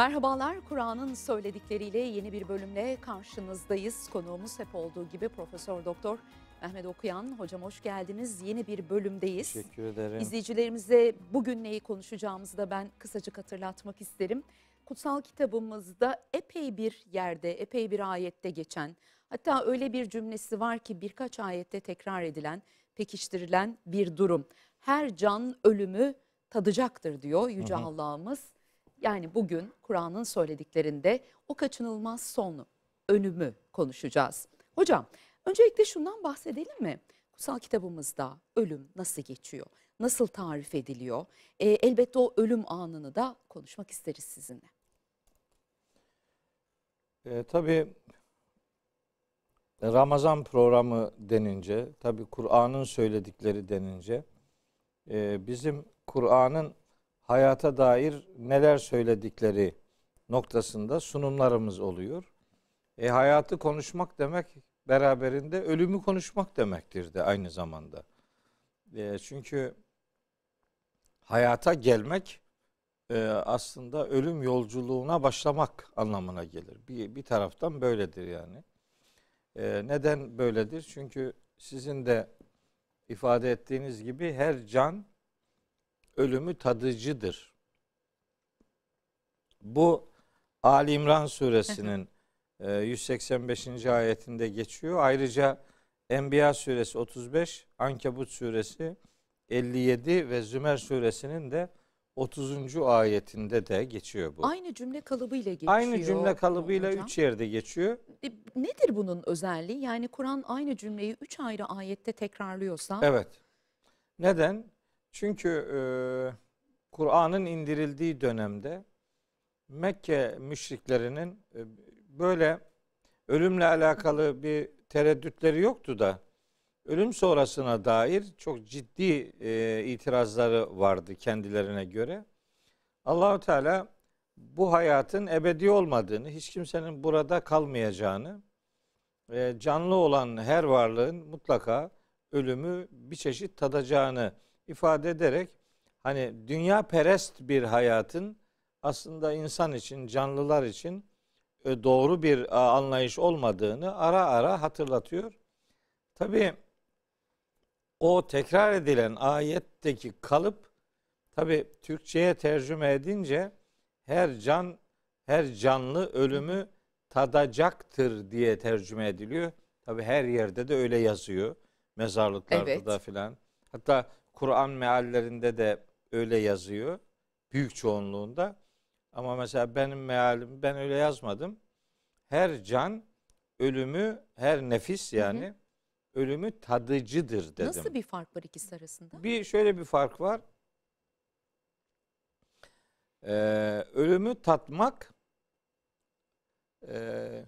Merhabalar, Kur'an'ın söyledikleriyle yeni bir bölümle karşınızdayız. Konuğumuz hep olduğu gibi Profesör Doktor Mehmet Okuyan. Hocam hoş geldiniz. Yeni bir bölümdeyiz. Teşekkür ederim. İzleyicilerimize bugün neyi konuşacağımızı da ben kısacık hatırlatmak isterim. Kutsal kitabımızda epey bir yerde, epey bir ayette geçen, hatta öyle bir cümlesi var ki birkaç ayette tekrar edilen, pekiştirilen bir durum. Her can ölümü tadacaktır diyor Yüce Allah'ımız. Yani bugün Kur'an'ın söylediklerinde o kaçınılmaz sonu, önümü konuşacağız. Hocam öncelikle şundan bahsedelim mi? Kutsal kitabımızda ölüm nasıl geçiyor? Nasıl tarif ediliyor? E, elbette o ölüm anını da konuşmak isteriz sizinle. E, tabii Ramazan programı denince, tabii Kur'an'ın söyledikleri denince e, bizim Kur'an'ın hayata dair neler söyledikleri noktasında sunumlarımız oluyor. E, hayatı konuşmak demek beraberinde ölümü konuşmak demektir de aynı zamanda. E, çünkü hayata gelmek e, aslında ölüm yolculuğuna başlamak anlamına gelir. Bir, bir taraftan böyledir yani. E, neden böyledir? Çünkü sizin de ifade ettiğiniz gibi her can ölümü tadıcıdır. Bu Ali İmran suresinin 185. ayetinde geçiyor. Ayrıca Enbiya suresi 35, Ankebut suresi 57 ve Zümer suresinin de 30. ayetinde de geçiyor bu. Aynı cümle kalıbıyla geçiyor. Aynı cümle kalıbıyla hocam. üç yerde geçiyor. E, Nedir bunun özelliği? Yani Kur'an aynı cümleyi üç ayrı ayette tekrarlıyorsa Evet. Neden? Çünkü e, Kur'an'ın indirildiği dönemde Mekke müşriklerinin e, böyle ölümle alakalı bir tereddütleri yoktu da ölüm sonrasına dair çok ciddi e, itirazları vardı kendilerine göre. Allahu Teala bu hayatın ebedi olmadığını, hiç kimsenin burada kalmayacağını, e, canlı olan her varlığın mutlaka ölümü bir çeşit tadacağını ifade ederek hani dünya perest bir hayatın aslında insan için, canlılar için e, doğru bir a, anlayış olmadığını ara ara hatırlatıyor. Tabi o tekrar edilen ayetteki kalıp tabi Türkçe'ye tercüme edince her can her canlı ölümü tadacaktır diye tercüme ediliyor. Tabi her yerde de öyle yazıyor. Mezarlıklarda Evet. da filan. Hatta Kur'an meallerinde de öyle yazıyor. Büyük çoğunluğunda. Ama mesela benim mealim ben öyle yazmadım. Her can ölümü, her nefis yani ölümü tadıcıdır dedim. nasıl bir fark var ikisi arasında? Bir şöyle bir fark var. Ee, ölümü tatmak e,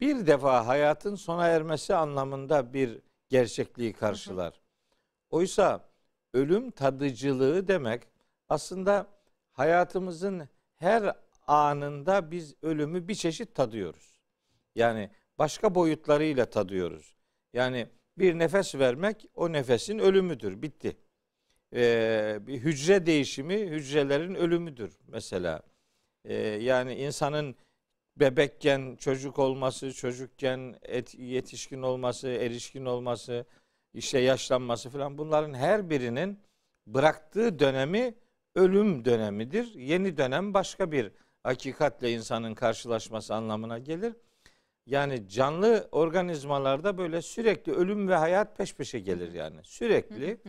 bir defa hayatın sona ermesi anlamında bir gerçekliği karşılar. Oysa ölüm tadıcılığı demek aslında hayatımızın her anında biz ölümü bir çeşit tadıyoruz. Yani başka boyutlarıyla tadıyoruz. Yani bir nefes vermek o nefesin ölümüdür. Bitti. Ee, bir hücre değişimi hücrelerin ölümüdür mesela. Ee, yani insanın bebekken çocuk olması, çocukken et, yetişkin olması, erişkin olması, işte yaşlanması falan bunların her birinin bıraktığı dönemi ölüm dönemidir. Yeni dönem başka bir hakikatle insanın karşılaşması anlamına gelir. Yani canlı organizmalarda böyle sürekli ölüm ve hayat peş peşe gelir yani. Sürekli.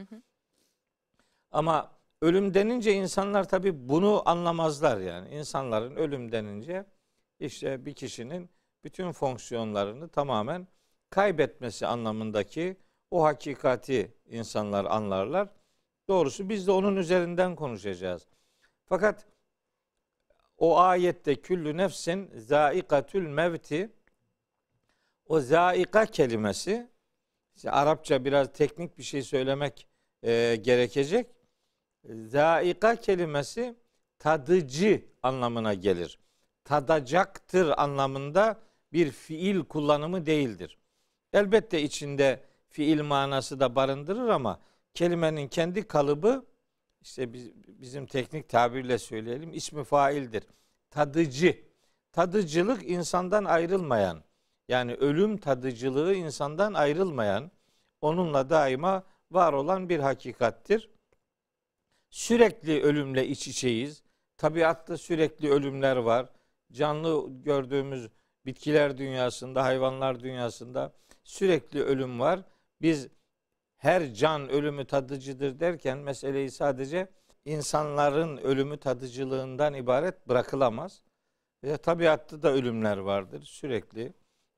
Ama ölüm denince insanlar tabii bunu anlamazlar yani. İnsanların ölüm denince işte bir kişinin bütün fonksiyonlarını tamamen kaybetmesi anlamındaki o hakikati insanlar anlarlar. Doğrusu biz de onun üzerinden konuşacağız. Fakat o ayette küllü nefsin zaikatül mevti o zaika kelimesi işte Arapça biraz teknik bir şey söylemek e, gerekecek. Zaika kelimesi tadıcı anlamına gelir. Tadacaktır anlamında bir fiil kullanımı değildir. Elbette içinde fiil manası da barındırır ama kelimenin kendi kalıbı işte biz, bizim teknik tabirle söyleyelim ismi faildir. tadıcı. Tadıcılık insandan ayrılmayan, yani ölüm tadıcılığı insandan ayrılmayan, onunla daima var olan bir hakikattir. Sürekli ölümle iç içeyiz. Tabiatta sürekli ölümler var. Canlı gördüğümüz bitkiler dünyasında, hayvanlar dünyasında sürekli ölüm var. Biz her can ölümü tadıcıdır derken meseleyi sadece insanların ölümü tadıcılığından ibaret bırakılamaz. Ve tabiatta da ölümler vardır sürekli.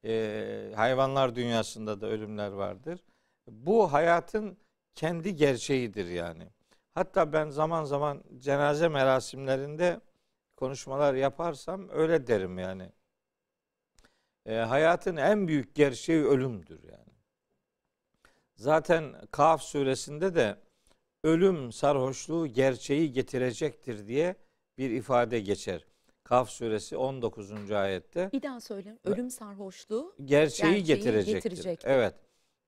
Ee, hayvanlar dünyasında da ölümler vardır. Bu hayatın kendi gerçeğidir yani. Hatta ben zaman zaman cenaze merasimlerinde konuşmalar yaparsam öyle derim yani. Ee, hayatın en büyük gerçeği ölümdür yani. Zaten Kaf suresinde de ölüm sarhoşluğu gerçeği getirecektir diye bir ifade geçer. Kaf suresi 19. ayette. Bir daha söyle. Ölüm sarhoşluğu Gerçeği, Gerçeği getirecektir. getirecektir. Evet.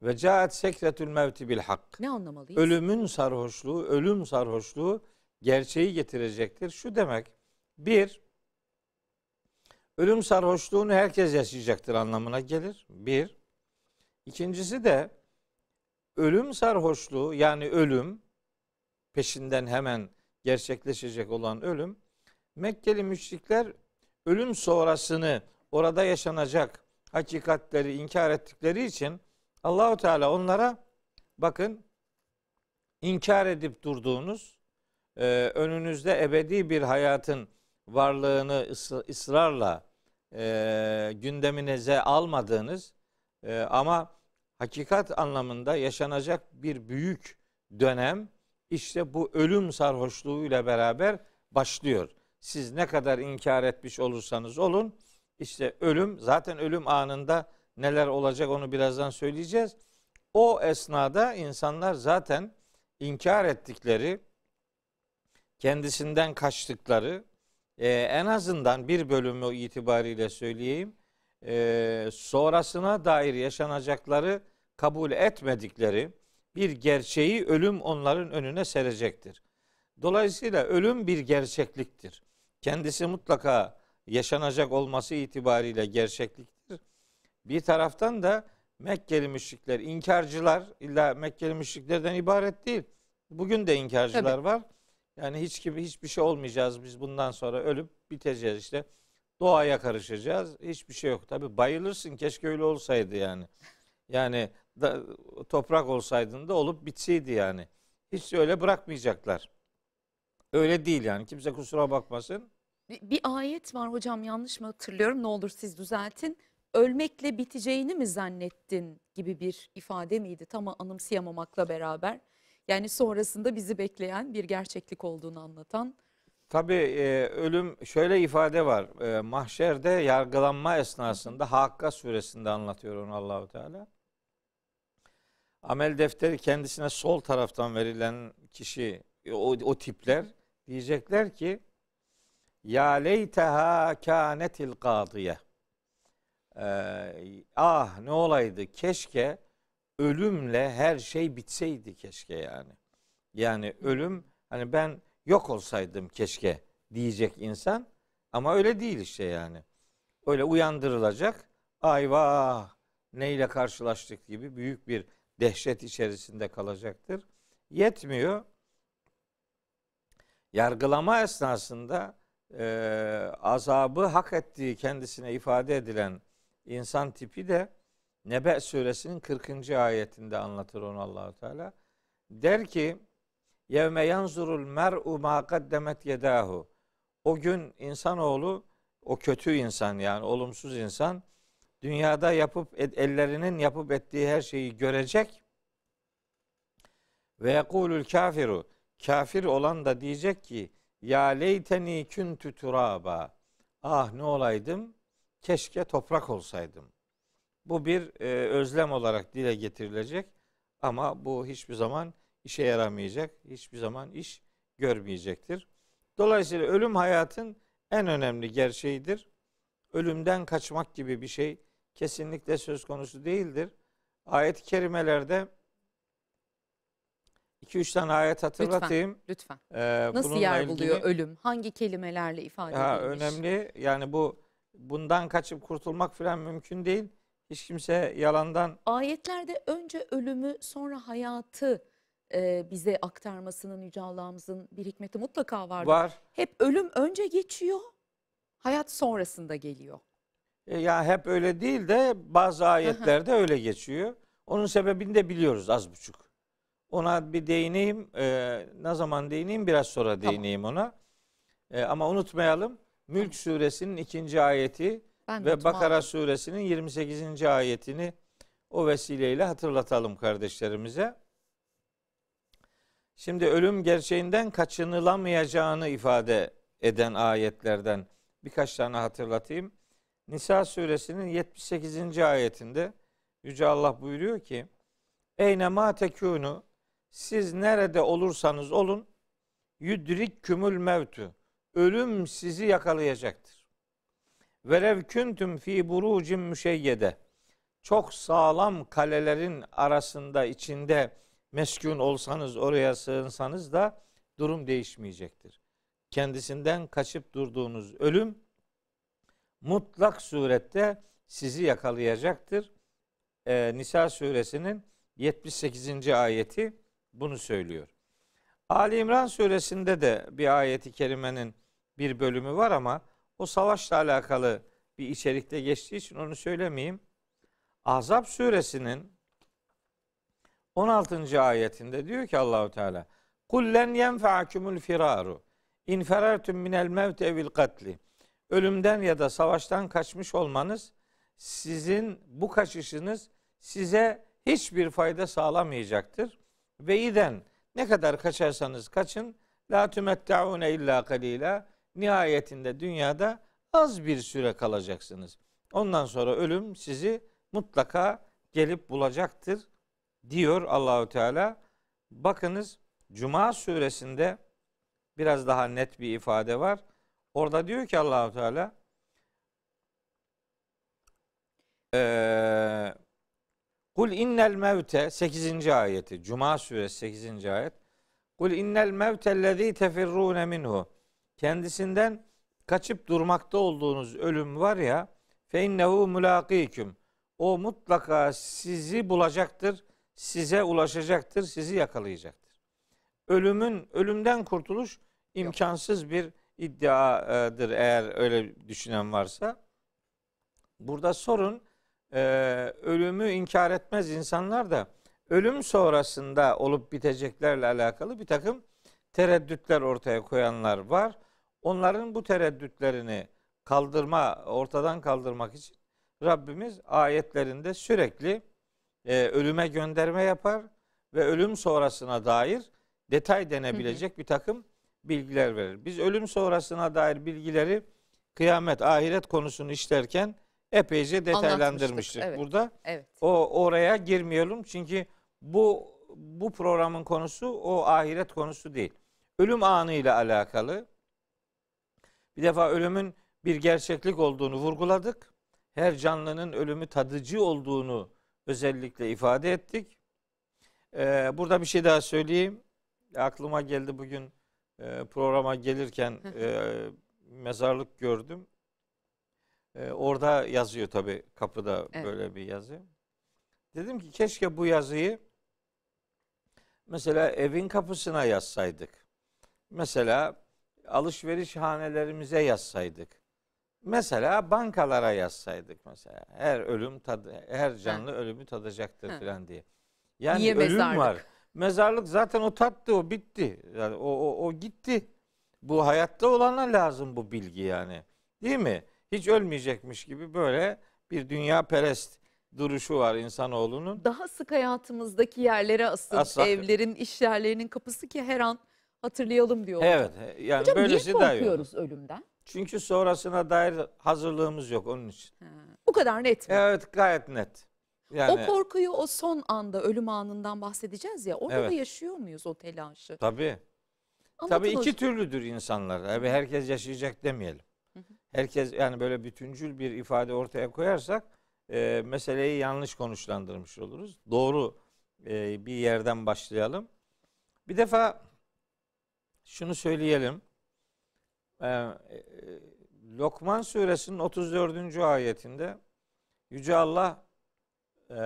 Ve caat sekretül mevti bil hak. ne anlamalıyız? Ölümün sarhoşluğu, ölüm sarhoşluğu gerçeği getirecektir. Şu demek, bir, ölüm sarhoşluğunu herkes yaşayacaktır anlamına gelir. Bir. İkincisi de ölüm sarhoşluğu yani ölüm peşinden hemen gerçekleşecek olan ölüm Mekkeli müşrikler ölüm sonrasını orada yaşanacak hakikatleri inkar ettikleri için Allahu Teala onlara bakın inkar edip durduğunuz e, önünüzde ebedi bir hayatın varlığını ıs- ısrarla e, gündeminize almadığınız e, ama hakikat anlamında yaşanacak bir büyük dönem işte bu ölüm sarhoşluğuyla beraber başlıyor. Siz ne kadar inkar etmiş olursanız olun işte ölüm zaten ölüm anında neler olacak onu birazdan söyleyeceğiz. O esnada insanlar zaten inkar ettikleri, kendisinden kaçtıkları, e, en azından bir bölümü itibariyle söyleyeyim, e, sonrasına dair yaşanacakları kabul etmedikleri bir gerçeği ölüm onların önüne serecektir. Dolayısıyla ölüm bir gerçekliktir. Kendisi mutlaka yaşanacak olması itibariyle gerçekliktir. Bir taraftan da Mekkeli müşrikler, inkarcılar illa Mekkeli müşriklerden ibaret değil. Bugün de inkarcılar Tabii. var. Yani hiç gibi hiçbir şey olmayacağız biz bundan sonra ölüp biteceğiz işte. Doğaya karışacağız. Hiçbir şey yok. Tabi bayılırsın keşke öyle olsaydı yani. Yani da, toprak olsaydın da olup bitseydi yani. Hiç öyle bırakmayacaklar. Öyle değil yani. Kimse kusura bakmasın. Bir, bir ayet var hocam yanlış mı hatırlıyorum? Ne olur siz düzeltin. Ölmekle biteceğini mi zannettin gibi bir ifade miydi? Tam anımsayamamakla beraber. Yani sonrasında bizi bekleyen bir gerçeklik olduğunu anlatan. Tabii e, ölüm şöyle ifade var. E, mahşerde yargılanma esnasında Hakka suresinde anlatıyor onu Allahu Teala. Amel defteri kendisine sol taraftan verilen kişi o, o tipler diyecekler ki ya leyteha kânetil kâdiye. Ee, ah ne olaydı keşke ölümle her şey bitseydi keşke yani. Yani ölüm hani ben yok olsaydım keşke diyecek insan ama öyle değil işte yani. Öyle uyandırılacak ayvah neyle karşılaştık gibi büyük bir dehşet içerisinde kalacaktır. Yetmiyor. Yargılama esnasında e, azabı hak ettiği kendisine ifade edilen insan tipi de Nebe suresinin 40. ayetinde anlatır onu Allahu Teala. Der ki Yevme yanzurul mer'u ma kaddemet yedahu. O gün insanoğlu o kötü insan yani olumsuz insan dünyada yapıp ellerinin yapıp ettiği her şeyi görecek ve yekulul kafiru kafir olan da diyecek ki ya leyteni küntü turaba ah ne olaydım keşke toprak olsaydım. Bu bir e, özlem olarak dile getirilecek ama bu hiçbir zaman işe yaramayacak, hiçbir zaman iş görmeyecektir. Dolayısıyla ölüm hayatın en önemli gerçeğidir. Ölümden kaçmak gibi bir şey kesinlikle söz konusu değildir. Ayet-i kerimelerde 2-3 tane ayet hatırlatayım. Lütfen. Ee, Nasıl yer ilgili- buluyor ölüm? Hangi kelimelerle ifade Ha, edilmiş? önemli. Yani bu bundan kaçıp kurtulmak falan mümkün değil. Hiç kimse yalandan Ayetlerde önce ölümü sonra hayatı e, bize aktarmasının Yüce Allah'ımızın bir hikmeti mutlaka vardır. var. Hep ölüm önce geçiyor, hayat sonrasında geliyor. E, ya hep öyle değil de bazı ayetlerde öyle geçiyor. Onun sebebini de biliyoruz az buçuk. Ona bir değineyim. e, ne zaman değineyim? Biraz sonra Tamam. değineyim ona. E, ama unutmayalım. Mülk suresinin ikinci ayeti Ben ve Bakara suresinin 28. ayetini o vesileyle hatırlatalım kardeşlerimize. Şimdi ölüm gerçeğinden kaçınılamayacağını ifade eden ayetlerden birkaç tane hatırlatayım. Nisa suresinin 78. ayetinde Yüce Allah buyuruyor ki Eyne ma tekûnü siz nerede olursanız olun yudrik kümül mevtü ölüm sizi yakalayacaktır. Verev küntüm fi burucin müşeyyede çok sağlam kalelerin arasında içinde meskun olsanız oraya sığınsanız da durum değişmeyecektir. Kendisinden kaçıp durduğunuz ölüm mutlak surette sizi yakalayacaktır. Ee, Nisa suresinin 78. ayeti bunu söylüyor. Ali İmran suresinde de bir ayeti kerimenin bir bölümü var ama o savaşla alakalı bir içerikte geçtiği için onu söylemeyeyim. Ahzab suresinin 16. ayetinde diyor ki Allahu Teala Kullen yenfa'akumul firaru in ferartum minel mevt evil katli ölümden ya da savaştan kaçmış olmanız sizin bu kaçışınız size hiçbir fayda sağlamayacaktır. Ve iden ne kadar kaçarsanız kaçın la tümetta'une illa kalila nihayetinde dünyada az bir süre kalacaksınız. Ondan sonra ölüm sizi mutlaka gelip bulacaktır diyor Allahü Teala. Bakınız Cuma suresinde biraz daha net bir ifade var. Orada diyor ki Allahu Teala eee Kul innel mevte 8. ayeti Cuma suresi 8. ayet Kul innel mevtellezî tefirrûne minhu kendisinden kaçıp durmakta olduğunuz ölüm var ya fe innehu mulâkîküm o mutlaka sizi bulacaktır, size ulaşacaktır, sizi yakalayacaktır. Ölümün ölümden kurtuluş imkansız bir iddiadır eğer öyle düşünen varsa. Burada sorun e, ölümü inkar etmez insanlar da ölüm sonrasında olup biteceklerle alakalı bir takım tereddütler ortaya koyanlar var. Onların bu tereddütlerini kaldırma, ortadan kaldırmak için Rabbimiz ayetlerinde sürekli e, ölüme gönderme yapar ve ölüm sonrasına dair detay denebilecek bir takım bilgiler verir. Biz ölüm sonrasına dair bilgileri kıyamet, ahiret konusunu işlerken epeyce detaylandırmıştık evet. burada. Evet. O oraya girmeyelim çünkü bu bu programın konusu o ahiret konusu değil. Ölüm anıyla alakalı. Bir defa ölümün bir gerçeklik olduğunu vurguladık. Her canlının ölümü tadıcı olduğunu özellikle ifade ettik. Ee, burada bir şey daha söyleyeyim. Aklıma geldi bugün e, programa gelirken e, mezarlık gördüm. E, orada yazıyor tabii kapıda Evet. böyle bir yazı. Dedim ki keşke bu yazıyı mesela evin kapısına yazsaydık. Mesela alışveriş hanelerimize yazsaydık. Mesela bankalara yazsaydık mesela. Her ölüm tadı, her canlı ölümü tadacaktır Ha. falan diye. Yani Niye ölüm mezarlık? var. Mezarlık zaten o tattı, o bitti. Yani o, o, o gitti. Bu hayatta olana lazım bu bilgi yani. Değil mi? Hiç ölmeyecekmiş gibi böyle bir dünya perest duruşu var insanoğlunun. Daha sık hayatımızdaki yerlere asıl Asla- evlerin, iş yerlerinin kapısı ki her an hatırlayalım diyor. Evet. Yani Hocam böylesi niye daha iyi olur. korkuyoruz ölümden? Çünkü sonrasına dair hazırlığımız yok onun için. Ha, Bu kadar net mi? Evet gayet net. Yani O korkuyu o son anda ölüm anından bahsedeceğiz ya orada Evet. da yaşıyor muyuz o telaşı? tabii. Anlatın Tabii iki hocam. türlüdür insanlar. Tabii herkes yaşayacak demeyelim. Herkes yani böyle bütüncül bir ifade ortaya koyarsak e, meseleyi yanlış konuşlandırmış oluruz. Doğru e, bir yerden başlayalım. Bir defa şunu söyleyelim. Ee, e, Lokman suresinin 34. ayetinde Yüce Allah e,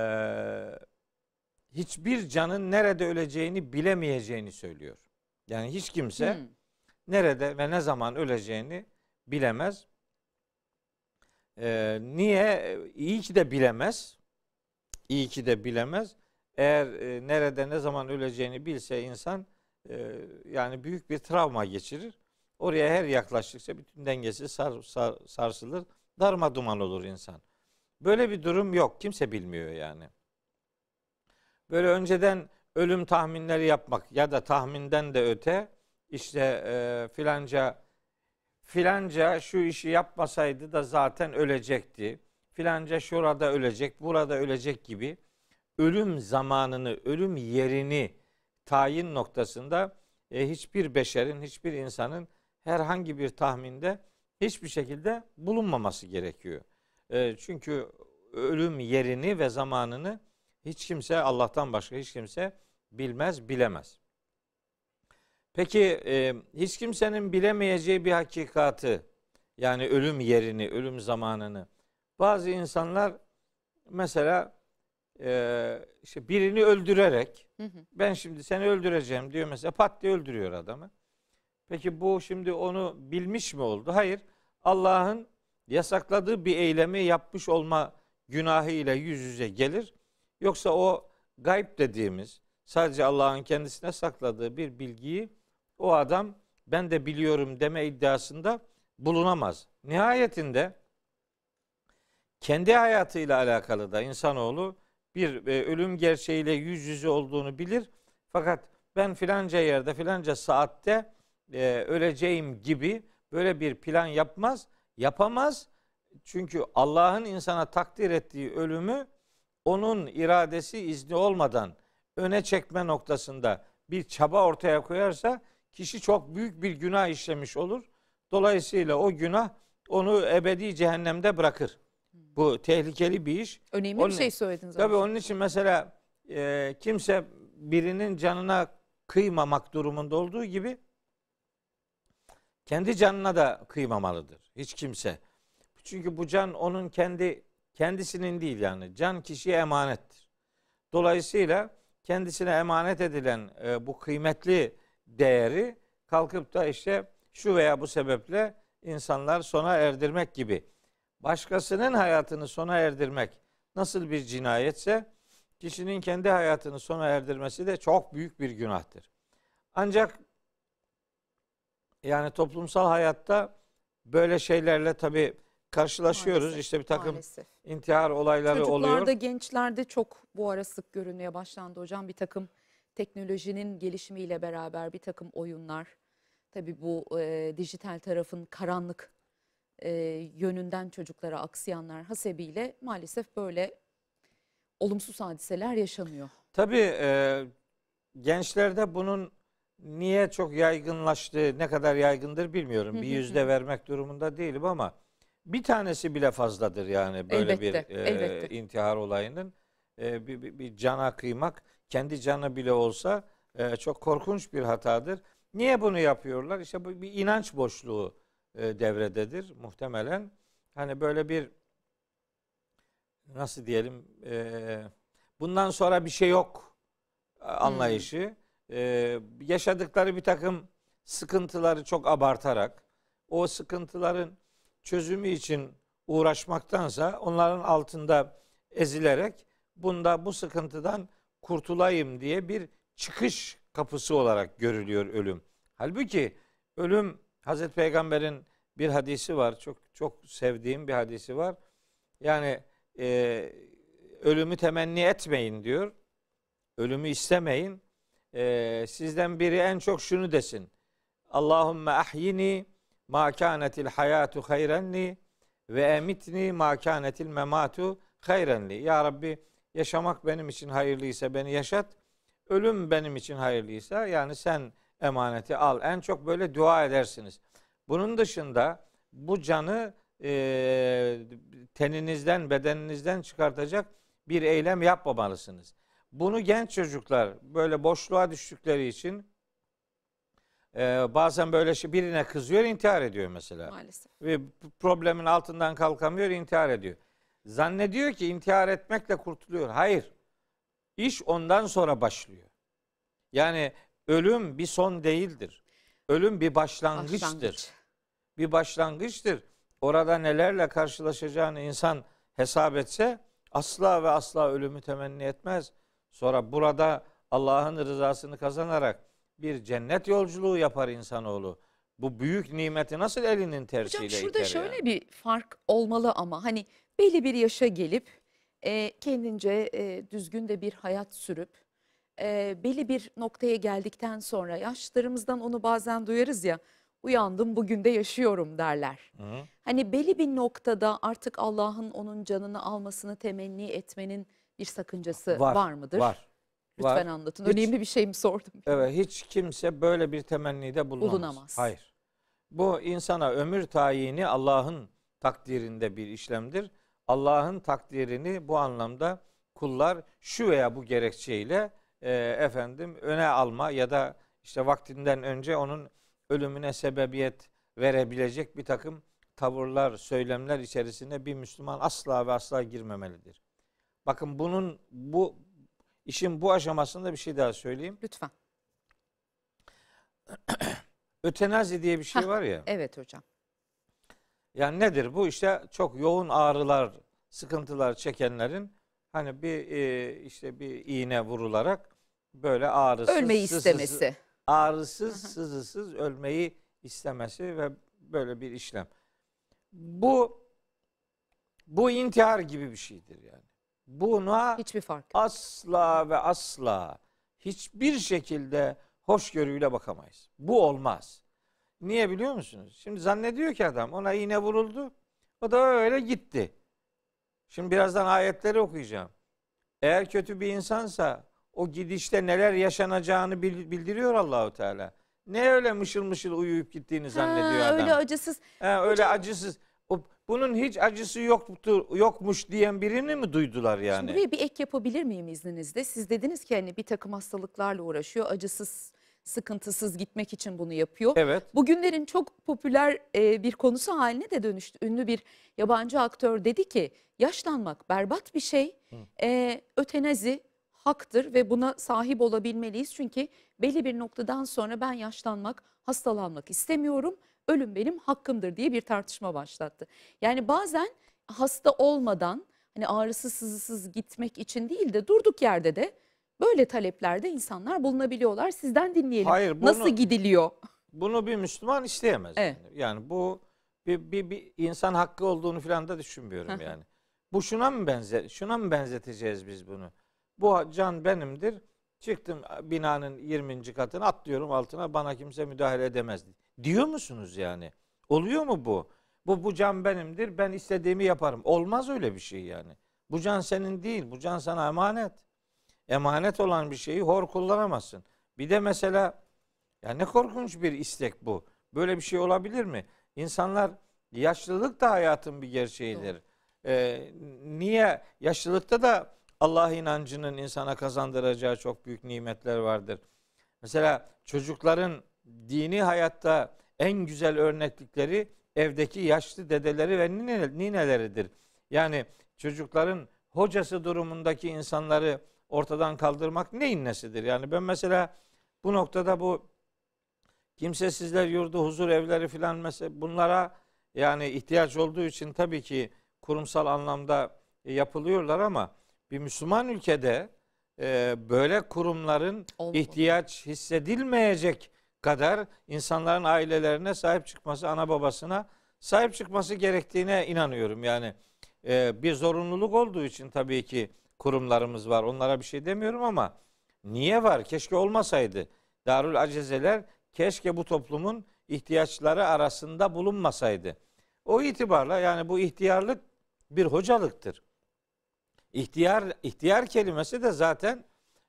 hiçbir canın nerede öleceğini bilemeyeceğini söylüyor. Yani hiç kimse Hmm. nerede ve ne zaman öleceğini bilemez. Ee, niye? İyi ki de bilemez. İyi ki de bilemez. Eğer e, nerede ne zaman öleceğini bilse insan e, yani büyük bir travma geçirir. Oraya her yaklaştıkça bütün dengesi sar, sar, sarsılır. Darma duman olur insan. Böyle bir durum yok. Kimse bilmiyor yani. Böyle önceden ölüm tahminleri yapmak ya da tahminden de öte işte e, filanca filanca şu işi yapmasaydı da zaten ölecekti. Filanca şurada ölecek, burada ölecek gibi ölüm zamanını, ölüm yerini tayin noktasında e, hiçbir beşerin, hiçbir insanın herhangi bir tahminde hiçbir şekilde bulunmaması gerekiyor. E, çünkü ölüm yerini ve zamanını hiç kimse Allah'tan başka hiç kimse bilmez, bilemez. Peki e, hiç kimsenin bilemeyeceği bir hakikatı yani ölüm yerini, ölüm zamanını bazı insanlar mesela e, işte birini öldürerek Hı hı. ben şimdi seni öldüreceğim diyor mesela pat diye öldürüyor adamı. Peki bu şimdi onu bilmiş mi oldu? Hayır. Allah'ın yasakladığı bir eylemi yapmış olma günahı ile yüz yüze gelir. Yoksa o gayb dediğimiz sadece Allah'ın kendisine sakladığı bir bilgiyi o adam ben de biliyorum deme iddiasında bulunamaz. Nihayetinde kendi hayatıyla alakalı da insanoğlu bir e, ölüm gerçeğiyle yüz yüze olduğunu bilir. Fakat ben filanca yerde filanca saatte e, öleceğim gibi böyle bir plan yapmaz. Yapamaz. Çünkü Allah'ın insana takdir ettiği ölümü onun iradesi izni olmadan öne çekme noktasında bir çaba ortaya koyarsa kişi çok büyük bir günah işlemiş olur. Dolayısıyla o günah onu ebedi cehennemde bırakır. Bu tehlikeli bir iş. Önemli Onun- bir şey söylediniz. Tabii onun için mesela e, kimse birinin canına kıymamak durumunda olduğu gibi kendi canına da kıymamalıdır. Hiç kimse. Çünkü bu can onun kendi kendisinin değil yani. Can kişiye emanettir. Dolayısıyla kendisine emanet edilen e, bu kıymetli değeri kalkıp da işte şu veya bu sebeple insanlar sona erdirmek gibi başkasının hayatını sona erdirmek nasıl bir cinayetse kişinin kendi hayatını sona erdirmesi de çok büyük bir günahtır. Ancak yani toplumsal hayatta böyle şeylerle tabi karşılaşıyoruz. Maalesef, işte bir takım maalesef. intihar olayları oluyor. Çocuklarda, gençlerde çok bu ara sık görülmeye başlandı hocam. Bir takım teknolojinin gelişimiyle beraber bir takım oyunlar. Tabii bu e, dijital tarafın karanlık e, yönünden çocuklara aksayanlar hasebiyle maalesef böyle olumsuz hadiseler yaşanıyor. Tabii e, gençlerde bunun niye çok yaygınlaştığı, ne kadar yaygındır bilmiyorum. Bir yüzde vermek durumunda değilim ama bir tanesi bile fazladır yani böyle Elbette, bir e, elbette. intihar olayının. E, bir, bir, bir cana kıymak, kendi canı bile olsa e, çok korkunç bir hatadır. Niye bunu yapıyorlar? İşte bu bir inanç boşluğu e, devrededir muhtemelen. Hani böyle bir nasıl diyelim e, bundan sonra bir şey yok e, anlayışı. E, yaşadıkları bir takım sıkıntıları çok abartarak o sıkıntıların çözümü için uğraşmaktansa onların altında ezilerek bunda bu sıkıntıdan kurtulayım diye bir çıkış kapısı olarak görülüyor ölüm. Halbuki ölüm Hazreti Peygamber'in bir hadisi var. Çok çok sevdiğim bir hadisi var. Yani e, ölümü temenni etmeyin diyor. Ölümü istemeyin. E, sizden biri en çok şunu desin. Allahümme ahyini ma kânetil hayatu hayrenli ve emitni ma kânetil mematu hayrenli. Ya Rabbi yaşamak benim için hayırlıysa beni yaşat. Ölüm benim için hayırlıysa yani sen emaneti al. En çok böyle dua edersiniz. Bunun dışında bu canı e, teninizden, bedeninizden çıkartacak bir eylem yapmamalısınız. Bunu genç çocuklar böyle boşluğa düştükleri için e, bazen böyle şey birine kızıyor, intihar ediyor mesela. Maalesef. Ve problemin altından kalkamıyor, intihar ediyor. Zannediyor ki intihar etmekle kurtuluyor. Hayır. İş ondan sonra başlıyor. Yani ölüm bir son değildir. Ölüm bir başlangıçtır. Başlangıç. Bir başlangıçtır. Orada nelerle karşılaşacağını insan hesap etse asla ve asla ölümü temenni etmez. Sonra burada Allah'ın rızasını kazanarak bir cennet yolculuğu yapar insanoğlu. Bu büyük nimeti nasıl elinin tersiyle Hocam şurada iter şöyle yani? bir fark olmalı ama hani belli bir yaşa gelip e, kendince e, düzgün de bir hayat sürüp e, belli bir noktaya geldikten sonra yaşlarımızdan onu bazen duyarız ya uyandım bugün de yaşıyorum derler. Hı. Hani belli bir noktada artık Allah'ın onun canını almasını temenni etmenin bir sakıncası var, mıdır? Var. Lütfen var. anlatın. Hiç- Önemli bir şey mi sordum? Evet hiç kimse böyle bir temennide bulunamaz. Bulunamaz. Hayır. Bu insana ömür tayini Allah'ın takdirinde bir işlemdir. Allah'ın takdirini bu anlamda kullar şu veya bu gerekçeyle e, efendim öne alma ya da işte vaktinden önce onun ölümüne sebebiyet verebilecek bir takım tavırlar, söylemler içerisine bir Müslüman asla ve asla girmemelidir. Bakın bunun bu işin bu aşamasında bir şey daha söyleyeyim. Lütfen. Ötenazi diye bir şey Hah. var ya. Evet hocam. Yani nedir bu? İşte çok yoğun ağrılar, sıkıntılar çekenlerin hani bir e, işte bir iğne vurularak böyle ağrısız, Ölmeyi sızısız- istemesi. ağrısız, sızısız ölmeyi istemesi ve böyle bir işlem. Bu bu intihar gibi bir şeydir yani. Buna Hiçbir fark. asla ve asla hiçbir şekilde hoşgörüyle bakamayız. Bu olmaz. Niye biliyor musunuz? Şimdi zannediyor ki adam ona iğne vuruldu. O da öyle gitti. Şimdi birazdan ayetleri okuyacağım. Eğer kötü bir insansa o gidişte neler yaşanacağını bil- bildiriyor Allahu Teala. Ne öyle mışıl mışıl uyuyup gittiğini zannediyor Ha, adam. Öyle acısız. Ha, öyle acısız. Bunun hiç acısı yoktu, yokmuş diyen birini mi duydular yani? Şimdi buraya bir ek yapabilir miyim izninizle? Siz dediniz ki hani bir takım hastalıklarla uğraşıyor. Acısız, sıkıntısız gitmek için bunu yapıyor. Evet. Bugünlerin çok popüler e, bir konusu haline de dönüştü. Ünlü bir yabancı aktör dedi ki yaşlanmak berbat bir şey. E, ötenazi haktır ve buna sahip olabilmeliyiz. Çünkü belli bir noktadan sonra ben yaşlanmak, hastalanmak istemiyorum. Ölüm benim hakkımdır diye bir tartışma başlattı. Yani bazen hasta olmadan hani ağrısız sızısız gitmek için değil de durduk yerde de böyle taleplerde insanlar bulunabiliyorlar. Sizden dinleyelim. Hayır, bunu- Nasıl gidiliyor? Bunu bir Müslüman isteyemez. Evet. Yani. yani bu bir, bir, bir insan hakkı olduğunu falan da düşünmüyorum yani. Bu şuna mı benzer şuna mı benzeteceğiz biz bunu? Bu can benimdir. Çıktım binanın 20. katına atlıyorum altına bana kimse müdahale edemez. Diyor musunuz yani? Oluyor mu bu? Bu bu can benimdir. Ben istediğimi yaparım. Olmaz öyle bir şey yani. Bu can senin değil. Bu can sana emanet. Emanet olan bir şeyi hor kullanamazsın. Bir de mesela ya ne korkunç bir istek bu. Böyle bir şey olabilir mi? İnsanlar yaşlılık da hayatın bir gerçeğidir. Ee, niye yaşlılıkta da Allah inancının insana kazandıracağı çok büyük nimetler vardır. Mesela çocukların dini hayatta en güzel örneklikleri evdeki yaşlı dedeleri ve nine- nineleridir. Yani çocukların hocası durumundaki insanları ortadan kaldırmak neyin nesidir? Yani ben mesela bu noktada bu kimsesizler yurdu, huzur evleri filan mesela bunlara yani ihtiyaç olduğu için tabii ki kurumsal anlamda yapılıyorlar ama bir Müslüman ülkede e, böyle kurumların ihtiyaç hissedilmeyecek kadar insanların ailelerine sahip çıkması, ana babasına sahip çıkması gerektiğine inanıyorum. Yani e, bir zorunluluk olduğu için tabii ki kurumlarımız var. Onlara bir şey demiyorum ama niye var? Keşke olmasaydı. Darül Acezeler keşke bu toplumun ihtiyaçları arasında bulunmasaydı. O itibarla yani bu ihtiyarlık bir hocalıktır. İhtiyar ihtiyar kelimesi de zaten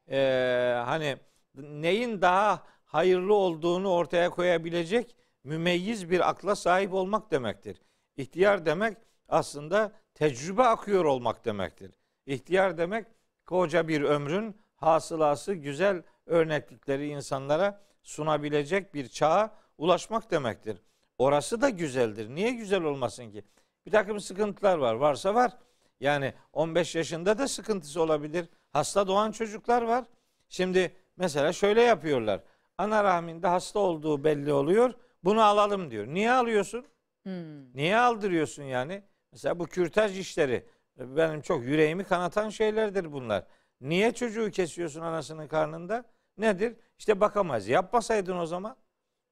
eee, hani neyin daha hayırlı olduğunu ortaya koyabilecek mümeyyiz bir akla sahip olmak demektir. İhtiyar demek aslında tecrübe akıyor olmak demektir. İhtiyar demek koca bir ömrün hasılası güzel örneklikleri insanlara sunabilecek bir çağa ulaşmak demektir. Orası da güzeldir. Niye güzel olmasın ki? Bir takım sıkıntılar var. Varsa var. Yani 15 yaşında da sıkıntısı olabilir. Hasta doğan çocuklar var. Şimdi mesela şöyle yapıyorlar. Ana rahminde hasta olduğu belli oluyor. Bunu alalım diyor. Niye alıyorsun? Hmm. Niye aldırıyorsun yani? Mesela bu kürtaj işleri benim çok yüreğimi kanatan şeylerdir bunlar. Niye çocuğu kesiyorsun anasının karnında? Nedir? İşte bakamaz. Yapmasaydın o zaman.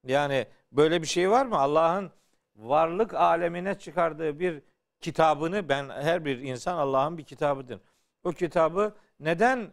Yani böyle bir şey var mı? Allah'ın varlık alemine çıkardığı bir kitabını ben her bir insan Allah'ın bir kitabıdır. O kitabı neden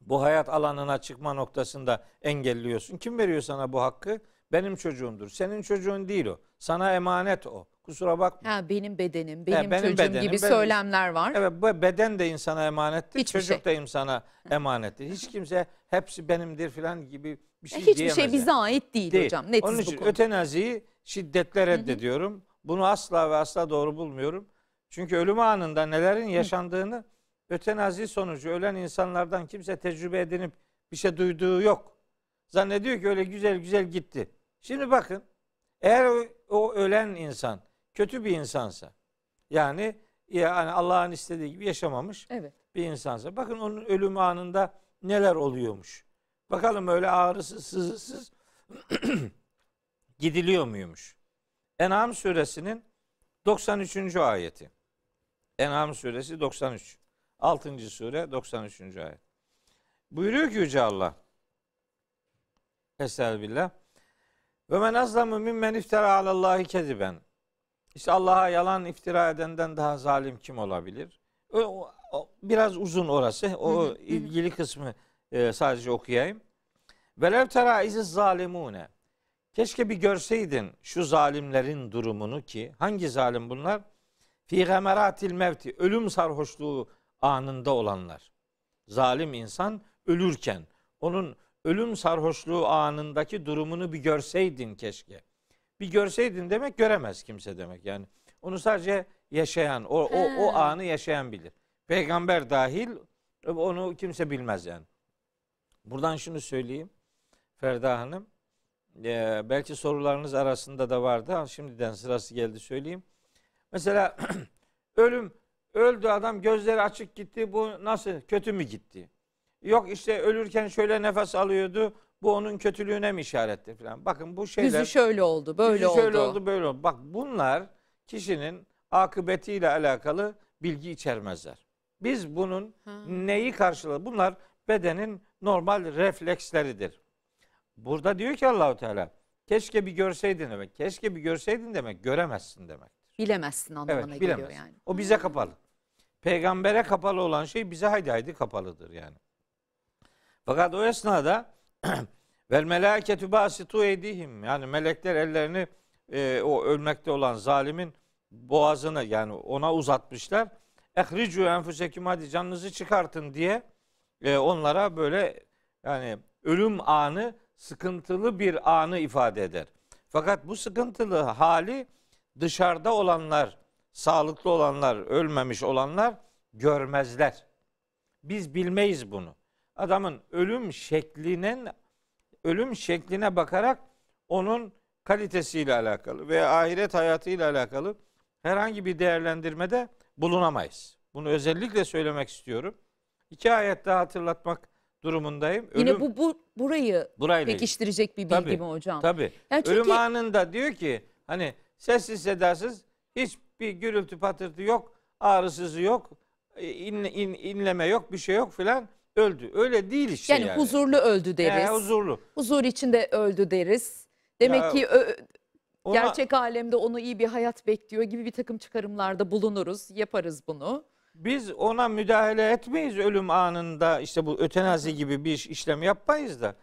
bu hayat alanına çıkma noktasında engelliyorsun? Kim veriyor sana bu hakkı? Benim çocuğumdur. Senin çocuğun değil o. Sana emanet o. Kusura bakma. Ha, benim bedenim, benim, benim çocuğum bedenim, gibi benim- söylemler var. Evet bu beden de insana emanettir. Hiçbir çocuk şey. da insana emanettir. Hiç kimse hepsi benimdir falan gibi bir şey Hiçbir diyemez. şey yani. bize ait değil, Değil. hocam. Netiz Onun bu için ötenaziyi şiddetle reddediyorum. Bunu asla ve asla doğru bulmuyorum. Çünkü ölüm anında nelerin yaşandığını ötenazi sonucu ölen insanlardan kimse tecrübe edinip bir şey duyduğu yok. Zannediyor ki öyle güzel güzel gitti. Şimdi bakın eğer o, o ölen insan kötü bir insansa yani yani Allah'ın istediği gibi yaşamamış Evet. bir insansa bakın onun ölüm anında neler oluyormuş. Bakalım öyle ağrısız sızısız gidiliyor muymuş? En'am suresinin 93. ayeti. En'am suresi 93. 6. sure 93. ayet. Buyuruyor ki Yüce Allah. Estağfirullah. Ve men azlamu mimmen iftara alallahi keziben. İşte Allah'a yalan iftira edenden daha zalim kim olabilir? O- o- biraz uzun orası. O ilgili kısmı e, sadece okuyayım. Velev tera iziz zalimune. Keşke bir görseydin şu zalimlerin durumunu ki hangi zalim bunlar? Fi gemeratil mevti ölüm sarhoşluğu anında olanlar. Zalim insan ölürken onun ölüm sarhoşluğu anındaki durumunu bir görseydin keşke. Bir görseydin demek göremez kimse demek yani. Onu sadece yaşayan, o, o, o anı yaşayan bilir. Peygamber dahil onu kimse bilmez yani. Buradan şunu söyleyeyim Ferda Hanım. Ee, belki sorularınız arasında da vardı. Şimdiden sırası geldi söyleyeyim. Mesela ölüm öldü adam gözleri açık gitti. Bu nasıl kötü mü gitti? Yok işte ölürken şöyle nefes alıyordu. Bu onun kötülüğüne mi işarettir falan. Bakın bu şeyler Yüzü şöyle oldu, böyle Yüzü oldu. şöyle oldu, böyle oldu. Bak bunlar kişinin akıbetiyle alakalı bilgi içermezler. Biz bunun Ha. neyi karşıladı? Bunlar bedenin normal refleksleridir. Burada diyor ki Allahu Teala keşke bir görseydin demek. Keşke bir görseydin demek göremezsin demek. Bilemezsin anlamına Evet, geliyor bilemez. yani. O bize kapalı. Peygambere kapalı olan şey bize haydi haydi kapalıdır yani. Fakat o esnada vel melâketü bâsitû eydihim yani melekler ellerini e, o ölmekte olan zalimin boğazını yani ona uzatmışlar. Ehricu enfusekum hadi canınızı çıkartın diye e, onlara böyle yani ölüm anı sıkıntılı bir anı ifade eder. Fakat bu sıkıntılı hali dışarıda olanlar, sağlıklı olanlar, ölmemiş olanlar görmezler. Biz bilmeyiz bunu. Adamın ölüm şeklinin ölüm şekline bakarak onun kalitesiyle alakalı veya ahiret hayatıyla alakalı herhangi bir değerlendirmede bulunamayız. Bunu özellikle söylemek istiyorum. İki ayet daha hatırlatmak durumundayım. Yine Ölüm- bu, bu burayı burayla pekiştirecek bir bilgi Tabii, mi hocam? Tabii. Yani çünkü Ölüm anında diyor ki hani sessiz sedasız hiçbir gürültü patırtı yok, ağrısızı yok, in, in- inleme yok, bir şey yok filan öldü. Öyle değil işte yani, yani. huzurlu öldü deriz. He, huzurlu. Huzur içinde öldü deriz. Demek Ya, ki ö- Ona- gerçek alemde onu iyi bir hayat bekliyor gibi bir takım çıkarımlarda bulunuruz. Yaparız bunu. Biz ona müdahale etmeyiz ölüm anında işte bu ötenazi gibi bir iş, işlem yapmayız da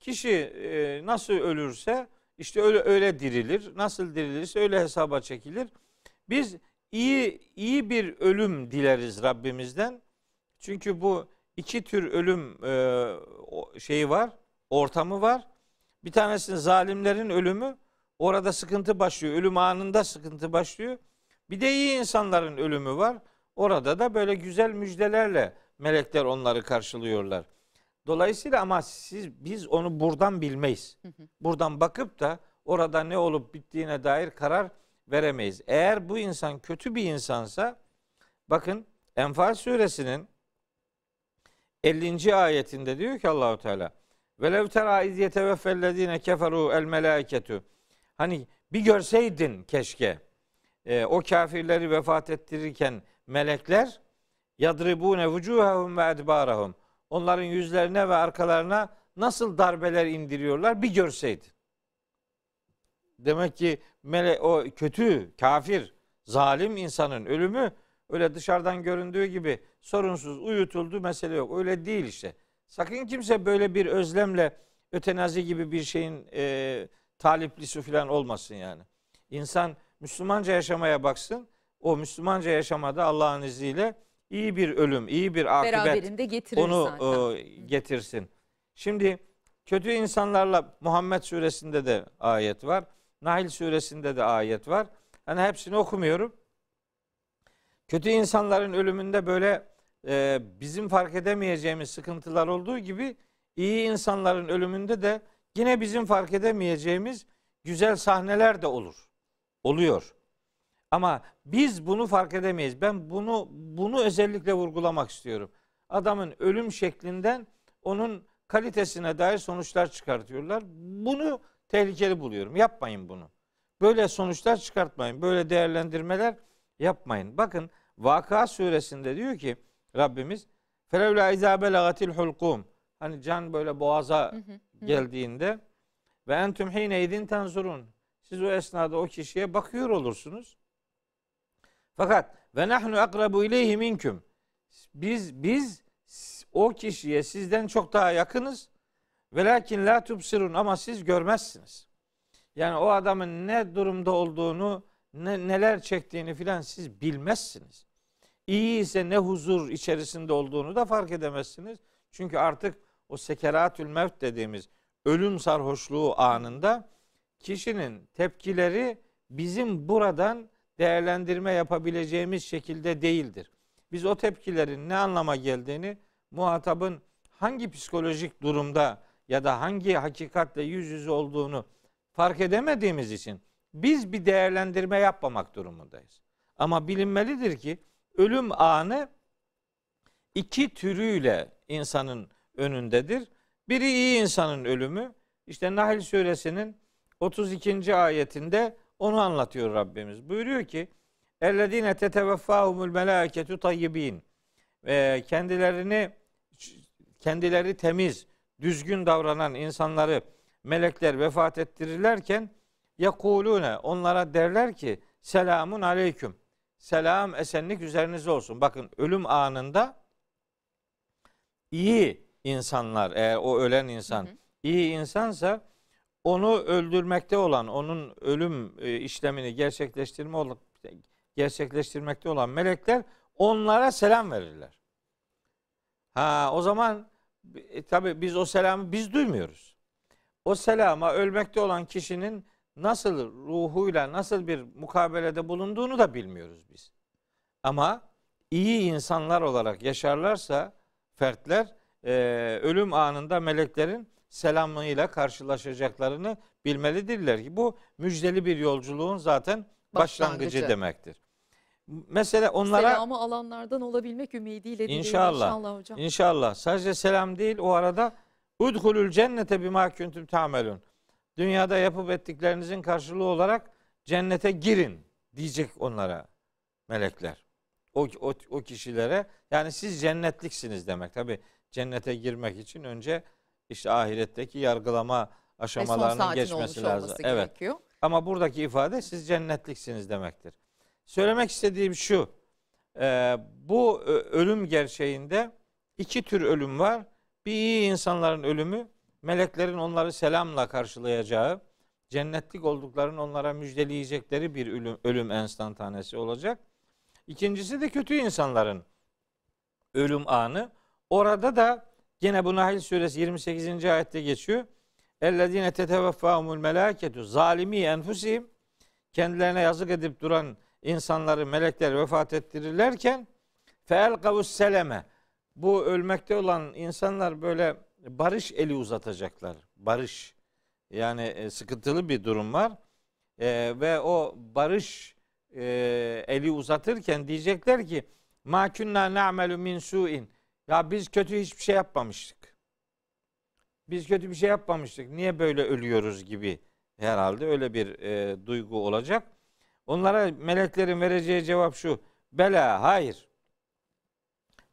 kişi e, nasıl ölürse işte öyle öyle dirilir. Nasıl dirilirse öyle hesaba çekilir. Biz iyi iyi bir ölüm dileriz Rabbimizden. Çünkü bu iki tür ölüm e, şeyi var, ortamı var. Bir tanesi zalimlerin ölümü. Orada sıkıntı başlıyor. Ölüm anında sıkıntı başlıyor. Bir de iyi insanların ölümü var. Orada da böyle güzel müjdelerle melekler onları karşılıyorlar. Dolayısıyla ama siz biz onu buradan bilmeyiz. Buradan bakıp da orada ne olup bittiğine dair karar veremeyiz. Eğer bu insan kötü bir insansa bakın Enfal suresinin 50. ayetinde diyor ki Allahu Teala Velev tera iz yeteveffellezine keferu el melaiketu. Hani bir görseydin keşke e, o kafirleri vefat ettirirken melekler yadribune vucuhahum ve edbarahum. Onların yüzlerine ve arkalarına nasıl darbeler indiriyorlar bir görseydin. Demek ki mele, o kötü, kafir, zalim insanın ölümü öyle dışarıdan göründüğü gibi sorunsuz uyutuldu mesele yok. Öyle değil işte. Sakın kimse böyle bir özlemle ötenazi gibi bir şeyin e, taliplisi falan olmasın yani. İnsan Müslümanca yaşamaya baksın. O Müslümanca yaşamada Allah'ın izniyle iyi bir ölüm, iyi bir akıbet Beraberinde getirir onu zaten. e, getirsin. Şimdi kötü insanlarla Muhammed suresinde de ayet var. Nahl suresinde de ayet var. Hani hepsini okumuyorum. Kötü insanların ölümünde böyle e, bizim fark edemeyeceğimiz sıkıntılar olduğu gibi iyi insanların ölümünde de yine bizim fark edemeyeceğimiz güzel sahneler de olur. Oluyor. Ama biz bunu fark edemeyiz. Ben bunu bunu özellikle vurgulamak istiyorum. Adamın ölüm şeklinden onun kalitesine dair sonuçlar çıkartıyorlar. Bunu tehlikeli buluyorum. Yapmayın bunu. Böyle sonuçlar çıkartmayın. Böyle değerlendirmeler yapmayın. Bakın Vaka suresinde diyor ki Rabbimiz Felevla izâ belagatil hulkum Hani can böyle boğaza geldiğinde ve entüm hine idin tanzurun. Siz o esnada o kişiye bakıyor olursunuz. Fakat ve nahnu akrabu ileyhi minküm. Biz biz o kişiye sizden çok daha yakınız. Velakin la tubsirun ama siz görmezsiniz. Yani o adamın ne durumda olduğunu, ne, neler çektiğini filan siz bilmezsiniz. İyi ise ne huzur içerisinde olduğunu da fark edemezsiniz. Çünkü artık o sekeratül mevt dediğimiz ölüm sarhoşluğu anında kişinin tepkileri bizim buradan değerlendirme yapabileceğimiz şekilde değildir. Biz o tepkilerin ne anlama geldiğini muhatabın hangi psikolojik durumda ya da hangi hakikatle yüz yüze olduğunu fark edemediğimiz için biz bir değerlendirme yapmamak durumundayız. Ama bilinmelidir ki ölüm anı iki türüyle insanın önündedir. Biri iyi insanın ölümü. İşte Nahl suresinin 32. ayetinde onu anlatıyor Rabbimiz. Buyuruyor ki Ellezine teteveffahumul melâketu tayyibin. Kendilerini kendileri temiz, düzgün davranan insanları melekler vefat ettirirlerken yakulune onlara derler ki selamun aleyküm. Selam esenlik üzerinize olsun. Bakın ölüm anında iyi insanlar eğer o ölen insan hı hı. iyi insansa onu öldürmekte olan, onun ölüm e, işlemini gerçekleştirme gerçekleştirmekte olan melekler onlara selam verirler. Ha o zaman e, tabi biz o selamı biz duymuyoruz. O selama ölmekte olan kişinin nasıl ruhuyla nasıl bir mukabelede bulunduğunu da bilmiyoruz biz. Ama iyi insanlar olarak yaşarlarsa fertler e, ölüm anında meleklerin selamıyla karşılaşacaklarını bilmelidirler ki bu müjdeli bir yolculuğun zaten başlangıcı, başlangıcı demektir. Mesela onlara selamı alanlardan olabilmek ümidiyle inşallah, inşallah hocam. İnşallah. Sadece selam değil o arada udhulul cennete bima kuntum tamelun. Dünyada yapıp ettiklerinizin karşılığı olarak cennete girin diyecek onlara melekler. O, o, o kişilere yani siz cennetliksiniz demek. Tabi cennete girmek için önce işte ahiretteki yargılama aşamalarının geçmesi lazım. Evet. Gerekiyor. Ama buradaki ifade siz cennetliksiniz demektir. Söylemek istediğim şu. E, bu ölüm gerçeğinde iki tür ölüm var. Bir iyi insanların ölümü, meleklerin onları selamla karşılayacağı, cennetlik olduklarını onlara müjdeleyecekleri bir ölüm, ölüm enstantanesi olacak. İkincisi de kötü insanların ölüm anı. Orada da gene bu Nahl suresi 28. ayette geçiyor. Ellezine teteveffahumul melaketu zalimi enfusihim kendilerine yazık edip duran insanları melekler vefat ettirirlerken fel kavus seleme bu ölmekte olan insanlar böyle barış eli uzatacaklar. Barış. Yani e, sıkıntılı bir durum var. E, ve o barış e, eli uzatırken diyecekler ki ma kunna na'melu min su'in. Ya biz kötü hiçbir şey yapmamıştık. Biz kötü bir şey yapmamıştık. Niye böyle ölüyoruz gibi herhalde öyle bir e, duygu olacak. Onlara meleklerin vereceği cevap şu. Bela hayır.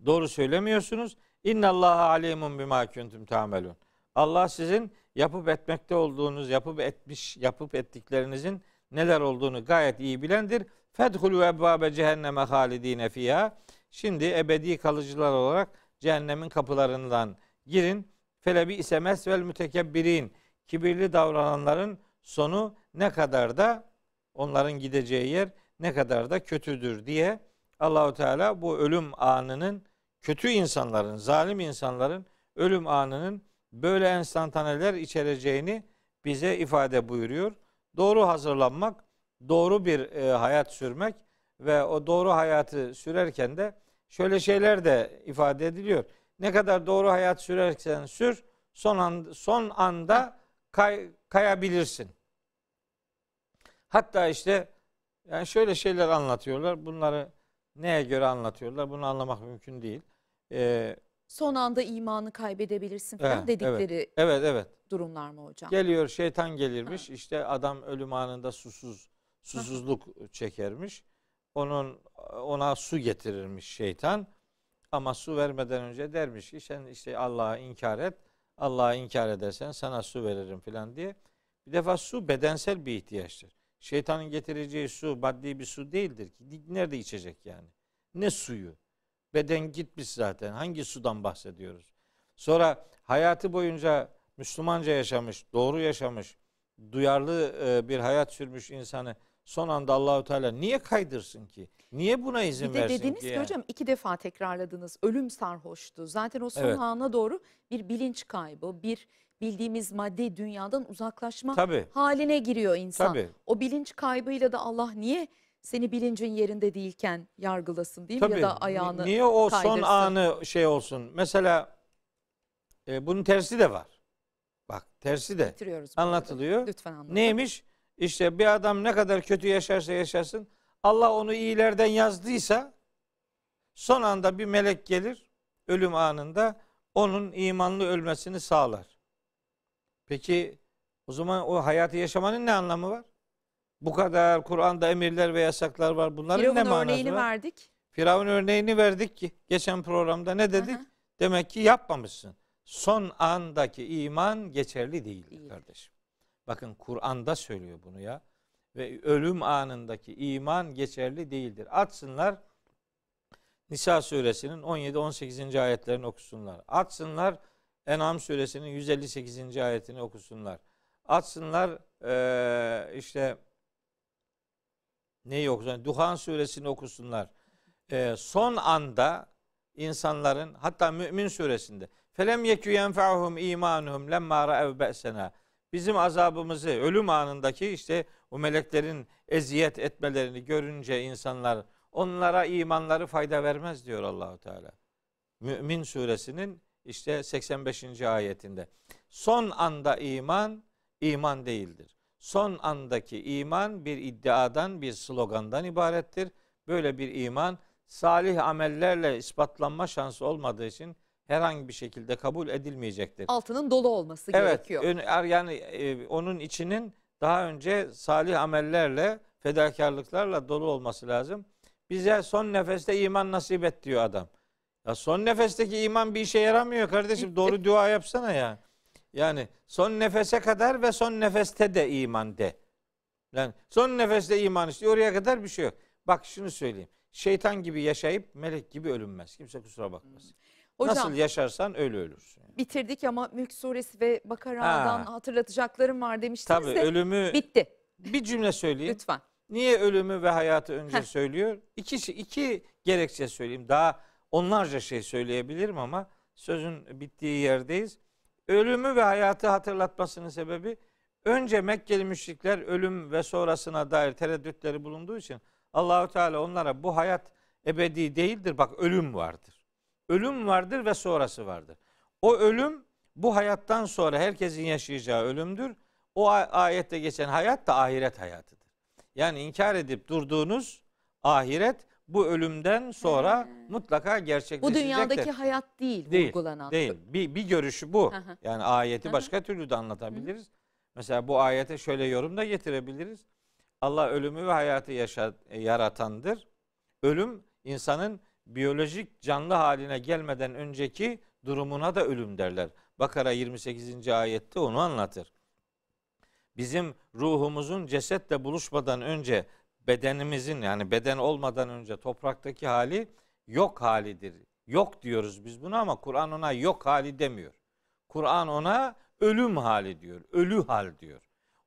Doğru söylemiyorsunuz. İnna Allah alimun bima kuntum tamelun. Allah sizin yapıp etmekte olduğunuz, yapıp etmiş, yapıp ettiklerinizin neler olduğunu gayet iyi bilendir. Fedhulu ebvabe cehenneme halidine fiha. Şimdi ebedi kalıcılar olarak cehennemin kapılarından girin. Felebi isemes vel mütekebbirin. Kibirli davrananların sonu ne kadar da onların gideceği yer ne kadar da kötüdür diye Allahu Teala bu ölüm anının kötü insanların, zalim insanların ölüm anının böyle enstantaneler içereceğini bize ifade buyuruyor. Doğru hazırlanmak, doğru bir e, hayat sürmek ve o doğru hayatı sürerken de şöyle şeyler de ifade ediliyor. Ne kadar doğru hayat sürersen sür, son an, son anda kay, kayabilirsin. Hatta işte yani şöyle şeyler anlatıyorlar. Bunları neye göre anlatıyorlar? Bunu anlamak mümkün değil. Ee, Son anda imanı kaybedebilirsin falan Evet, dedikleri evet evet. durumlar mı hocam? Geliyor şeytan gelirmiş. işte adam ölüm anında susuz susuzluk çekermiş. Onun ona su getirirmiş şeytan. Ama su vermeden önce dermiş ki sen işte Allah'a inkar et. Allah'a inkar edersen sana su veririm filan diye. Bir defa su bedensel bir ihtiyaçtır. Şeytanın getireceği su maddi bir su değildir ki. Nerede içecek yani? Ne suyu? Beden gitmiş zaten. Hangi sudan bahsediyoruz? Sonra hayatı boyunca Müslümanca yaşamış, doğru yaşamış, duyarlı e, bir hayat sürmüş insanı son anda Allahu Teala niye kaydırsın ki? Niye buna izin Bir de versin dediniz ki? ki yani? hocam iki defa tekrarladınız. Ölüm sarhoştu. Zaten o son Evet. ana doğru bir bilinç kaybı, bir bildiğimiz maddi dünyadan uzaklaşma Tabii. haline giriyor insan. Tabii. O bilinç kaybıyla da Allah niye seni bilincin yerinde değilken yargılasın değil mi? Tabii. Ya da ayağını Niye o son kaydırsın. anı şey olsun? Mesela e, bunun tersi de var. Bak tersi de bitiriyoruz. bu arada. anlatılıyor. Lütfen anlatın. Neymiş? İşte bir adam ne kadar kötü yaşarsa yaşasın Allah onu iyilerden yazdıysa son anda bir melek gelir ölüm anında onun imanlı ölmesini sağlar. Peki o zaman o hayatı yaşamanın ne anlamı var? Bu kadar Kur'an'da emirler ve yasaklar var. Bunların ne Firavun manası örneğini var? verdik. Firavun örneğini verdik ki geçen programda ne dedik? Aha. Demek ki yapmamışsın. Son andaki iman geçerli değildir Değil. kardeşim. Bakın Kur'an'da söylüyor bunu ya. Ve ölüm anındaki iman geçerli değildir. Atsınlar Nisa suresinin 17-18. ayetlerini okusunlar. Atsınlar En'am suresinin 158. ayetini okusunlar. Atsınlar eee, işte neyi okusunlar? Duhan suresini okusunlar. Eee, son anda insanların hatta Mümin suresinde felem yekü yenfa'uhum imanuhum lemma ra'ev be'sena bizim azabımızı ölüm anındaki işte o meleklerin eziyet etmelerini görünce insanlar onlara imanları fayda vermez diyor Allahu Teala. Mümin suresinin işte 85. ayetinde. Son anda iman iman değildir. Son andaki iman bir iddiadan, bir slogandan ibarettir. Böyle bir iman salih amellerle ispatlanma şansı olmadığı için herhangi bir şekilde kabul edilmeyecektir. Altının dolu olması Evet, gerekiyor. er- yani e, onun içinin daha önce salih amellerle, fedakarlıklarla dolu olması lazım. Bize son nefeste iman nasip et diyor adam. Ya son nefesteki iman bir işe yaramıyor kardeşim. Bitti. Doğru dua yapsana ya. Yani son nefese kadar ve son nefeste de iman de. Yani son nefeste iman işte oraya kadar bir şey yok. Bak şunu söyleyeyim. Şeytan gibi yaşayıp melek gibi ölünmez. Kimse kusura bakmasın. Hocam Nasıl yaşarsan öyle ölürsün. bitirdik ama Mülk Suresi ve Bakara'dan Ha. hatırlatacaklarım var demiştiniz Tabii de ölümü bitti bir cümle söyleyeyim. lütfen. Niye ölümü ve hayatı önce Heh. söylüyor? İki, şey- iki gerekçe söyleyeyim. Daha onlarca şey söyleyebilirim ama sözün bittiği yerdeyiz. Ölümü ve hayatı hatırlatmasının sebebi önce Mekkeli müşrikler ölüm ve sonrasına dair tereddütleri bulunduğu için Allahu Teala onlara bu hayat ebedi değildir. Bak ölüm vardır. Ölüm vardır ve sonrası vardır. O ölüm Bu hayattan sonra herkesin yaşayacağı ölümdür. O ayette geçen hayat da ahiret hayatıdır. Yani inkar edip durduğunuz ahiret bu ölümden sonra He. mutlaka Bu gerçekleşecektir. dünyadaki hayat değil, Değil, vurgulanan. Değil. Bir, bir görüşü bu. Yani ayeti başka türlü de anlatabiliriz. Mesela bu ayete şöyle yorum da getirebiliriz. Allah ölümü ve hayatı yaşa, e, yaratandır. Ölüm insanın biyolojik canlı haline gelmeden önceki durumuna da ölüm derler. Bakara 28. ayette onu anlatır. Bizim ruhumuzun cesetle buluşmadan önce bedenimizin yani beden olmadan önce topraktaki hali yok halidir. Yok diyoruz biz buna ama Kur'an ona yok hali demiyor. Kur'an ona ölüm hali diyor. Ölü hal diyor.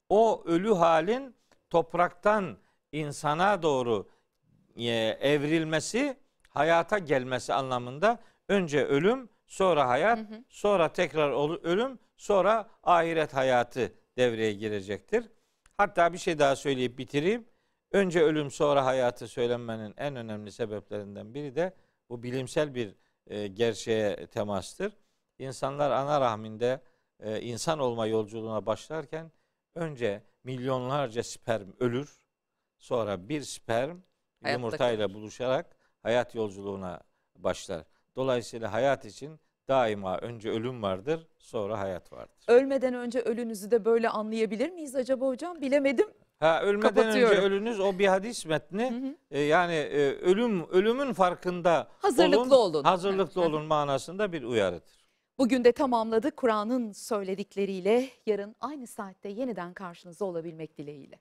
O ölü halin topraktan insana doğru e, evrilmesi, hayata gelmesi anlamında önce ölüm, sonra hayat, Hı hı. sonra tekrar ölüm, sonra ahiret hayatı devreye girecektir. Hatta bir şey daha söyleyip bitireyim. Önce ölüm sonra hayatı söylenmenin en önemli sebeplerinden biri de bu bilimsel bir e, gerçeğe temastır. İnsanlar ana rahminde e, insan olma yolculuğuna başlarken önce milyonlarca sperm ölür. Sonra bir sperm Hayatta yumurtayla kalır. buluşarak hayat yolculuğuna başlar. Dolayısıyla hayat için daima önce ölüm vardır, sonra hayat vardır. Ölmeden önce ölünüzü de böyle anlayabilir miyiz acaba hocam? Bilemedim. Ha ölmeden önce ölünüz o bir hadis metni. Hı hı. E, yani e, ölüm ölümün farkında Hazırlıklı olun. hazırlıklı Evet. olun manasında bir uyarıdır. Bugün de tamamladık Kur'an'ın söyledikleriyle yarın aynı saatte yeniden karşınızda olabilmek dileğiyle.